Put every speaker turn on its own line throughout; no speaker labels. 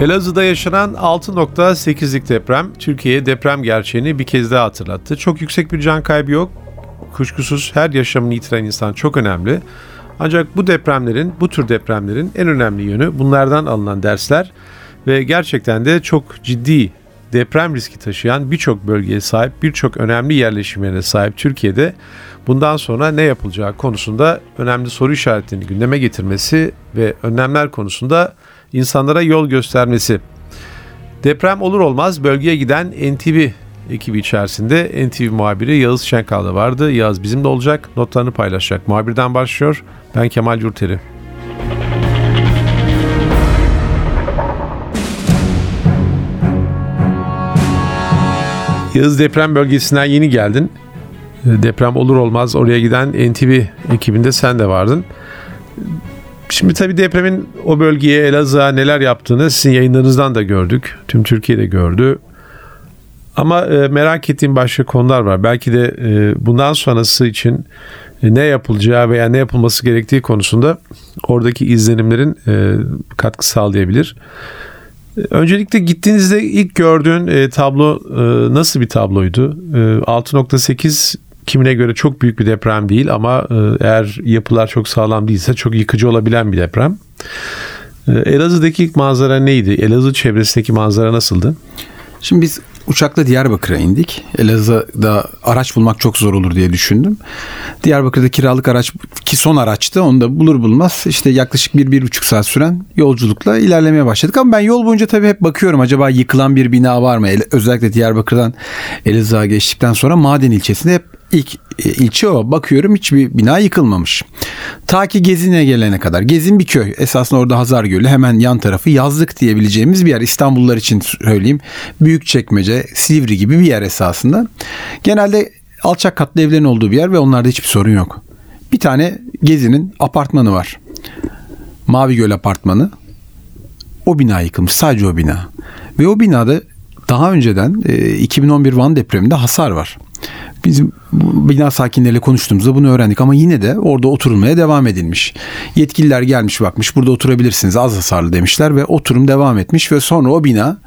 Elazığ'da yaşanan 6.8'lik deprem Türkiye'ye deprem gerçeğini bir kez daha hatırlattı. Çok yüksek bir can kaybı yok. Kuşkusuz her yaşamını yitiren insan çok önemli. Ancak bu depremlerin, bu tür depremlerin en önemli yönü bunlardan alınan dersler ve gerçekten de çok ciddi deprem riski taşıyan birçok bölgeye sahip, birçok önemli yerleşimlere sahip Türkiye'de bundan sonra ne yapılacağı konusunda önemli soru işaretlerini gündeme getirmesi ve önlemler konusunda insanlara yol göstermesi. Deprem olur olmaz bölgeye giden NTV ekibi içerisinde NTV muhabiri Yağız Şenkal da vardı. Yağız bizimle olacak, notlarını paylaşacak. Muhabirden başlıyor. Ben Kemal Yurteri. Yağız deprem bölgesinden yeni geldin. Deprem olur olmaz oraya giden NTV ekibinde sen de vardın. Şimdi tabii depremin o bölgeye Elazığ'a neler yaptığını sizin yayınlarınızdan da gördük. Tüm Türkiye de gördü. Ama e, merak ettiğim başka konular var. Belki de e, bundan sonrası için e, ne yapılacağı veya ne yapılması gerektiği konusunda oradaki izlenimlerin katkı sağlayabilir. Öncelikle gittiğinizde ilk gördüğün e, tablo e, nasıl bir tabloydu? E, 6.8 kimine göre çok büyük bir deprem değil ama e, eğer yapılar çok sağlam değilse çok yıkıcı olabilen bir deprem. E, Elazığ'daki ilk manzara neydi? Elazığ çevresindeki manzara nasıldı?
Şimdi biz uçakla Diyarbakır'a indik. Elazığ'da araç bulmak çok zor olur diye düşündüm. Diyarbakır'da kiralık araç ki son araçtı. Onu da bulur bulmaz işte yaklaşık bir, bir buçuk saat süren yolculukla ilerlemeye başladık. Ama ben yol boyunca tabii hep bakıyorum acaba yıkılan bir bina var mı? Özellikle Diyarbakır'dan Elazığ'a geçtikten sonra Maden ilçesinde hep ilk e, ilçe o. Bakıyorum hiçbir bina yıkılmamış. Ta ki Gezin'e gelene kadar. Gezin bir köy. Esasında orada Hazar Gölü hemen yan tarafı yazlık diyebileceğimiz bir yer. İstanbullular için söyleyeyim. Büyükçekmece, Silivri gibi bir yer esasında. Genelde alçak katlı evlerin olduğu bir yer ve onlarda hiçbir sorun yok. Bir tane Gezi'nin apartmanı var. Mavi Göl apartmanı. O bina yıkılmış. Sadece o bina. Ve o binada daha önceden 2011 Van depreminde hasar var. Bizim bina sakinleriyle konuştuğumuzda bunu öğrendik ama yine de orada oturulmaya devam edilmiş. Yetkililer gelmiş bakmış burada oturabilirsiniz az hasarlı demişler ve oturum devam etmiş ve sonra o bina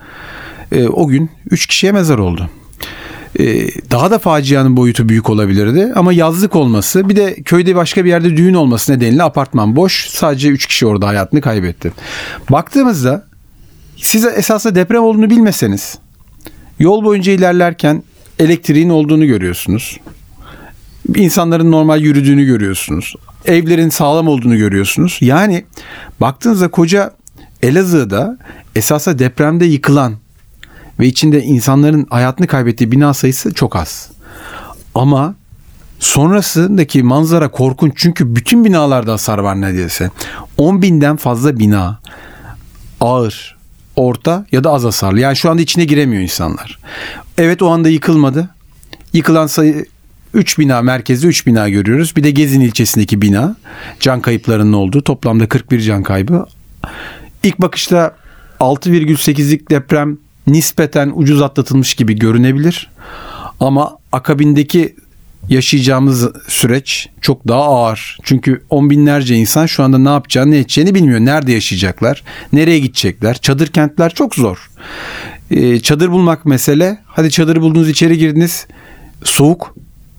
e, o gün 3 kişiye mezar oldu. E, daha da facianın boyutu büyük olabilirdi ama yazlık olması bir de köyde başka bir yerde düğün olması nedeniyle apartman boş sadece 3 kişi orada hayatını kaybetti. Baktığımızda size esasında deprem olduğunu bilmeseniz yol boyunca ilerlerken elektriğin olduğunu görüyorsunuz. İnsanların normal yürüdüğünü görüyorsunuz. Evlerin sağlam olduğunu görüyorsunuz. Yani baktığınızda koca Elazığ'da esasa depremde yıkılan ve içinde insanların hayatını kaybettiği bina sayısı çok az. Ama sonrasındaki manzara korkunç çünkü bütün binalarda hasar var neredeyse. 10 binden fazla bina ağır, orta ya da az hasarlı. Yani şu anda içine giremiyor insanlar. Evet o anda yıkılmadı. Yıkılan sayı 3 bina merkezde 3 bina görüyoruz. Bir de Gezin ilçesindeki bina. Can kayıplarının olduğu toplamda 41 can kaybı. İlk bakışta 6,8'lik deprem nispeten ucuz atlatılmış gibi görünebilir. Ama akabindeki yaşayacağımız süreç çok daha ağır. Çünkü on binlerce insan şu anda ne yapacağını ne edeceğini bilmiyor. Nerede yaşayacaklar? Nereye gidecekler? Çadır kentler çok zor. Ee, çadır bulmak mesele. Hadi çadırı buldunuz içeri girdiniz. Soğuk.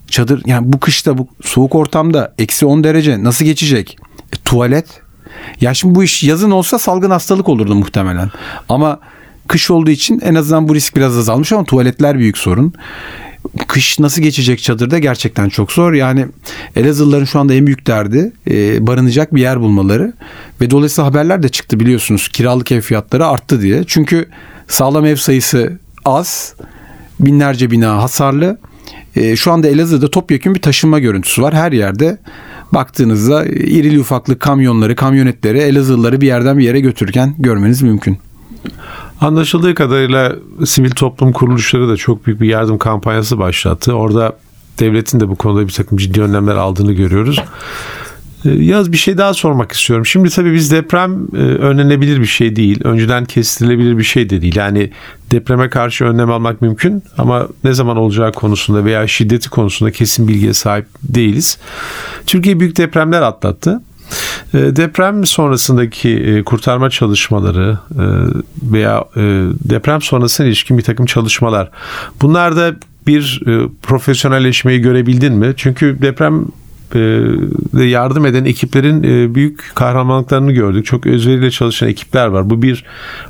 Çadır yani bu kışta bu soğuk ortamda eksi 10 derece nasıl geçecek? E, tuvalet. Ya şimdi bu iş yazın olsa salgın hastalık olurdu muhtemelen. Ama kış olduğu için en azından bu risk biraz azalmış ama tuvaletler büyük sorun kış nasıl geçecek çadırda gerçekten çok zor. Yani Elazığlıların şu anda en büyük derdi e, barınacak bir yer bulmaları. Ve dolayısıyla haberler de çıktı biliyorsunuz kiralık ev fiyatları arttı diye. Çünkü sağlam ev sayısı az, binlerce bina hasarlı. E, şu anda Elazığ'da topyekun bir taşınma görüntüsü var. Her yerde baktığınızda irili ufaklı kamyonları, kamyonetleri Elazığlıları bir yerden bir yere götürürken görmeniz mümkün.
Anlaşıldığı kadarıyla sivil toplum kuruluşları da çok büyük bir yardım kampanyası başlattı. Orada devletin de bu konuda bir takım ciddi önlemler aldığını görüyoruz. Ee, Yaz bir şey daha sormak istiyorum. Şimdi tabii biz deprem e, önlenebilir bir şey değil. Önceden kestirilebilir bir şey de değil. Yani depreme karşı önlem almak mümkün ama ne zaman olacağı konusunda veya şiddeti konusunda kesin bilgiye sahip değiliz. Türkiye büyük depremler atlattı. E, Deprem sonrasındaki e, kurtarma çalışmaları e, veya e, deprem sonrasına ilişkin bir takım çalışmalar. Bunlarda bir e, profesyonelleşmeyi görebildin mi? Çünkü deprem de yardım eden ekiplerin büyük kahramanlıklarını gördük. Çok özveriyle çalışan ekipler var. Bu bir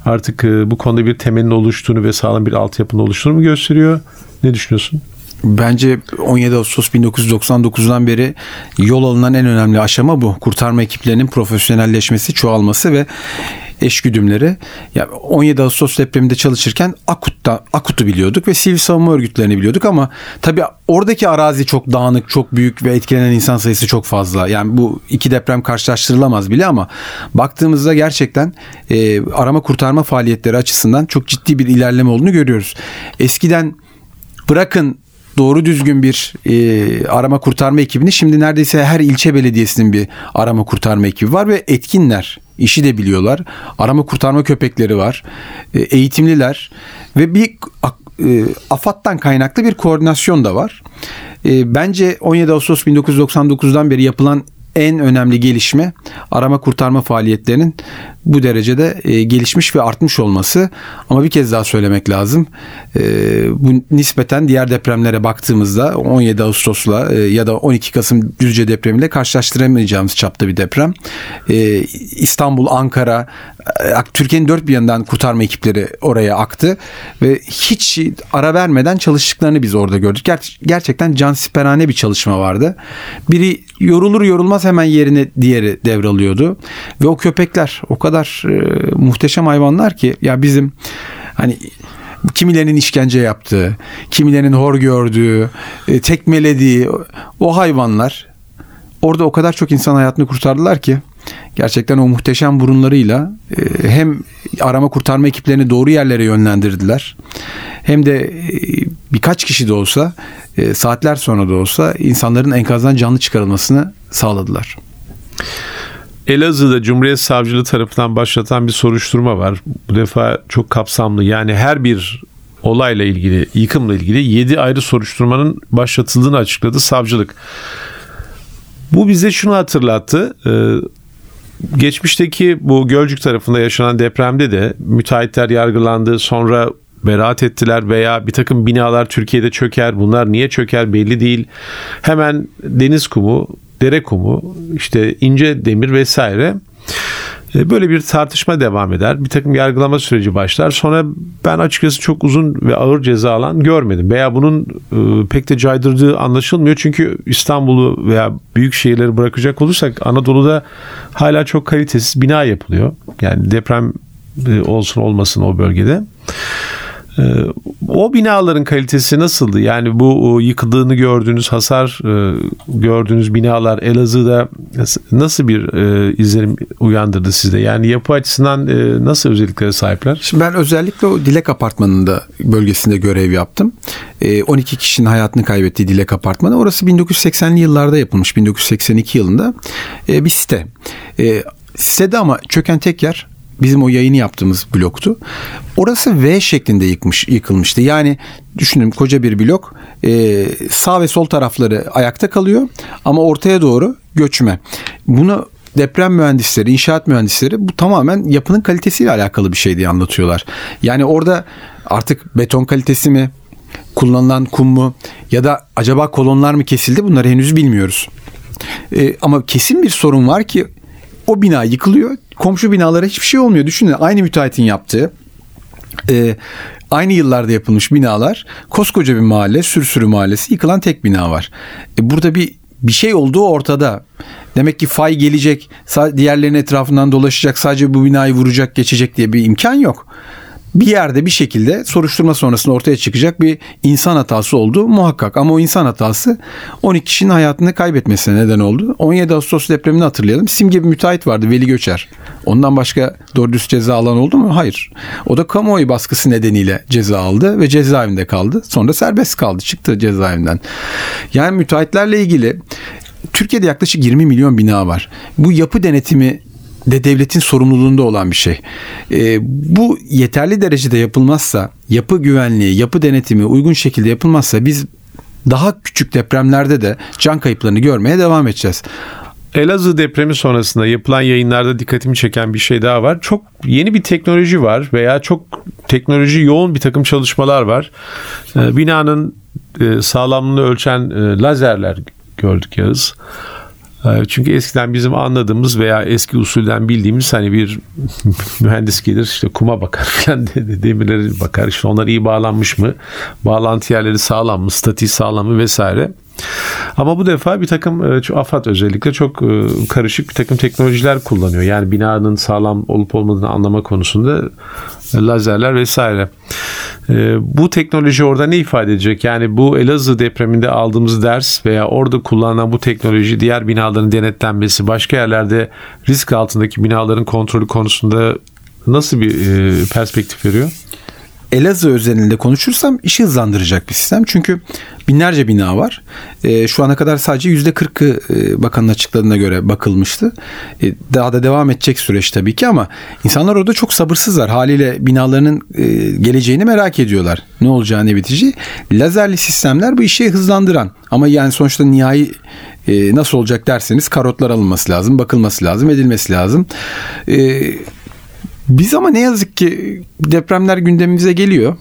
artık bu konuda bir temelin oluştuğunu ve sağlam bir altyapının oluştuğunu mu gösteriyor? Ne düşünüyorsun?
Bence 17 Ağustos 1999'dan beri yol alınan en önemli aşama bu. Kurtarma ekiplerinin profesyonelleşmesi, çoğalması ve eşgüdümleri. Ya 17 Ağustos depreminde çalışırken Akut'ta Akut'u biliyorduk ve sivil savunma örgütlerini biliyorduk ama tabii oradaki arazi çok dağınık, çok büyük ve etkilenen insan sayısı çok fazla. Yani bu iki deprem karşılaştırılamaz bile ama baktığımızda gerçekten e, arama kurtarma faaliyetleri açısından çok ciddi bir ilerleme olduğunu görüyoruz. Eskiden bırakın doğru düzgün bir e, arama kurtarma ekibini şimdi neredeyse her ilçe belediyesinin bir arama kurtarma ekibi var ve etkinler işi de biliyorlar. Arama kurtarma köpekleri var. E, eğitimliler ve bir e, AFAD'dan kaynaklı bir koordinasyon da var. E, bence 17 Ağustos 1999'dan beri yapılan en önemli gelişme arama kurtarma faaliyetlerinin bu derecede e, gelişmiş ve artmış olması. Ama bir kez daha söylemek lazım. E, bu nispeten diğer depremlere baktığımızda 17 Ağustos'la e, ya da 12 Kasım Düzce depremiyle karşılaştıramayacağımız çapta bir deprem. E, İstanbul, Ankara, e, Türkiye'nin dört bir yanından kurtarma ekipleri oraya aktı ve hiç ara vermeden çalıştıklarını biz orada gördük. Ger- gerçekten cansiperane bir çalışma vardı. Biri yorulur yorulmaz hemen yerine diğeri devralıyordu. Ve o köpekler o kadar e, muhteşem hayvanlar ki ya bizim hani kimilerinin işkence yaptığı, kimilerinin hor gördüğü, e, tekmelediği o hayvanlar orada o kadar çok insan hayatını kurtardılar ki gerçekten o muhteşem burunlarıyla e, hem arama kurtarma ekiplerini doğru yerlere yönlendirdiler. Hem de e, birkaç kişi de olsa e, saatler sonra da olsa insanların enkazdan canlı çıkarılmasını sağladılar.
Elazığ'da Cumhuriyet Savcılığı tarafından başlatan bir soruşturma var. Bu defa çok kapsamlı. Yani her bir olayla ilgili, yıkımla ilgili 7 ayrı soruşturmanın başlatıldığını açıkladı savcılık. Bu bize şunu hatırlattı. Geçmişteki bu Gölcük tarafında yaşanan depremde de müteahhitler yargılandı. Sonra beraat ettiler veya bir takım binalar Türkiye'de çöker. Bunlar niye çöker belli değil. Hemen deniz kumu, dere kumu, işte ince demir vesaire Böyle bir tartışma devam eder. Bir takım yargılama süreci başlar. Sonra ben açıkçası çok uzun ve ağır ceza alan görmedim. Veya bunun e, pek de caydırdığı anlaşılmıyor. Çünkü İstanbul'u veya büyük şehirleri bırakacak olursak Anadolu'da hala çok kalitesiz bina yapılıyor. Yani deprem e, olsun olmasın o bölgede. Ee, o binaların kalitesi nasıldı? Yani bu yıkıldığını gördüğünüz hasar e, gördüğünüz binalar Elazığ'da nasıl bir e, izlenim uyandırdı sizde? Yani yapı açısından e, nasıl özelliklere sahipler?
Şimdi ben özellikle o Dilek Apartmanı'nda bölgesinde görev yaptım. 12 kişinin hayatını kaybettiği Dilek Apartmanı. Orası 1980'li yıllarda yapılmış. 1982 yılında bir site. Sitede ama çöken tek yer bizim o yayını yaptığımız bloktu. Orası V şeklinde yıkmış, yıkılmıştı. Yani düşünün koca bir blok e, sağ ve sol tarafları ayakta kalıyor ama ortaya doğru göçme. Bunu deprem mühendisleri, inşaat mühendisleri bu tamamen yapının kalitesiyle alakalı bir şey diye anlatıyorlar. Yani orada artık beton kalitesi mi, kullanılan kum mu ya da acaba kolonlar mı kesildi bunları henüz bilmiyoruz. E, ama kesin bir sorun var ki o bina yıkılıyor. Komşu binalara hiçbir şey olmuyor. Düşünün aynı müteahhitin yaptığı e, aynı yıllarda yapılmış binalar koskoca bir mahalle Sürsürü Mahallesi yıkılan tek bina var. E, burada bir bir şey olduğu ortada. Demek ki fay gelecek, diğerlerinin etrafından dolaşacak, sadece bu binayı vuracak, geçecek diye bir imkan yok. Bir yerde bir şekilde soruşturma sonrasında ortaya çıkacak bir insan hatası oldu muhakkak. Ama o insan hatası 12 kişinin hayatını kaybetmesine neden oldu. 17 Ağustos depremini hatırlayalım. Simge bir müteahhit vardı Veli Göçer. Ondan başka doğru düz ceza alan oldu mu? Hayır. O da kamuoyu baskısı nedeniyle ceza aldı ve cezaevinde kaldı. Sonra serbest kaldı. Çıktı cezaevinden. Yani müteahhitlerle ilgili Türkiye'de yaklaşık 20 milyon bina var. Bu yapı denetimi de devletin sorumluluğunda olan bir şey. E, bu yeterli derecede yapılmazsa, yapı güvenliği, yapı denetimi uygun şekilde yapılmazsa biz daha küçük depremlerde de can kayıplarını görmeye devam edeceğiz.
Elazığ depremi sonrasında yapılan yayınlarda dikkatimi çeken bir şey daha var. Çok yeni bir teknoloji var veya çok teknoloji yoğun bir takım çalışmalar var. Ee, binanın e, sağlamlığını ölçen e, lazerler gördük Yağız. Ee, çünkü eskiden bizim anladığımız veya eski usulden bildiğimiz hani bir mühendis gelir işte kuma bakar falan demirleri bakar işte onlar iyi bağlanmış mı bağlantı yerleri sağlam mı statiği sağlam mı vesaire. Ama bu defa bir takım e, AFAD özellikle çok e, karışık bir takım teknolojiler kullanıyor. Yani binanın sağlam olup olmadığını anlama konusunda e, lazerler vesaire. Bu teknoloji orada ne ifade edecek? Yani bu Elazığ depreminde aldığımız ders veya orada kullanılan bu teknoloji diğer binaların denetlenmesi, başka yerlerde risk altındaki binaların kontrolü konusunda nasıl bir perspektif veriyor?
Elazığ özelinde konuşursam işi hızlandıracak bir sistem. Çünkü binlerce bina var. E, şu ana kadar sadece yüzde kırkı e, bakanın açıkladığına göre bakılmıştı. E, daha da devam edecek süreç tabii ki ama insanlar orada çok sabırsızlar. Haliyle binalarının e, geleceğini merak ediyorlar. Ne olacağı ne biteceği. Lazerli sistemler bu işi hızlandıran ama yani sonuçta nihai e, nasıl olacak derseniz karotlar alınması lazım, bakılması lazım, edilmesi lazım. Eee biz ama ne yazık ki depremler gündemimize geliyor.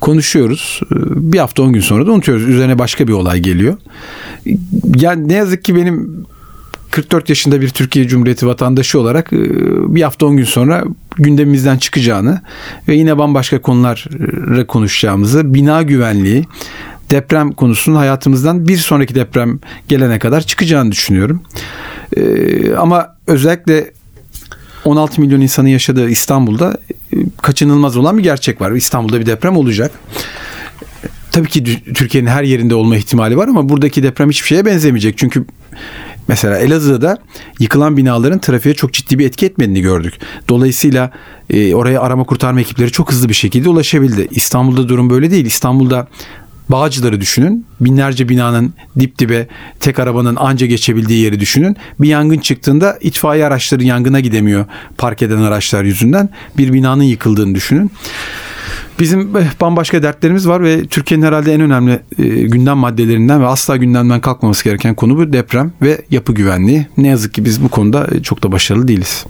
Konuşuyoruz. Bir hafta on gün sonra da unutuyoruz. Üzerine başka bir olay geliyor. Yani ne yazık ki benim 44 yaşında bir Türkiye Cumhuriyeti vatandaşı olarak e, bir hafta on gün sonra gündemimizden çıkacağını ve yine bambaşka konuları konuşacağımızı, bina güvenliği, deprem konusunun hayatımızdan bir sonraki deprem gelene kadar çıkacağını düşünüyorum. E, ama özellikle 16 milyon insanın yaşadığı İstanbul'da e, kaçınılmaz olan bir gerçek var. İstanbul'da bir deprem olacak. Tabii ki Türkiye'nin her yerinde olma ihtimali var ama buradaki deprem hiçbir şeye benzemeyecek. Çünkü mesela Elazığ'da yıkılan binaların trafiğe çok ciddi bir etki etmediğini gördük. Dolayısıyla e, oraya arama kurtarma ekipleri çok hızlı bir şekilde ulaşabildi. İstanbul'da durum böyle değil. İstanbul'da Bağcılar'ı düşünün. Binlerce binanın dip dibe tek arabanın anca geçebildiği yeri düşünün. Bir yangın çıktığında itfaiye araçları yangına gidemiyor park eden araçlar yüzünden. Bir binanın yıkıldığını düşünün. Bizim eh, bambaşka dertlerimiz var ve Türkiye'nin herhalde en önemli e, gündem maddelerinden ve asla gündemden kalkmaması gereken konu bu deprem ve yapı güvenliği. Ne yazık ki biz bu konuda e, çok da başarılı değiliz.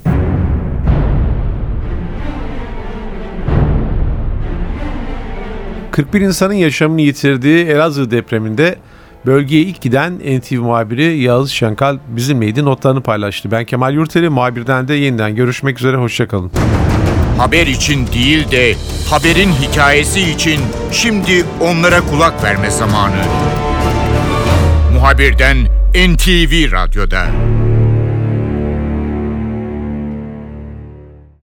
41 insanın yaşamını yitirdiği Elazığ depreminde bölgeye ilk giden NTV muhabiri Yağız Şankal bizimleydi notlarını paylaştı. Ben Kemal Yurteli muhabirden de yeniden görüşmek üzere hoşçakalın.
Haber için değil de haberin hikayesi için şimdi onlara kulak verme zamanı. Muhabirden NTV Radyo'da.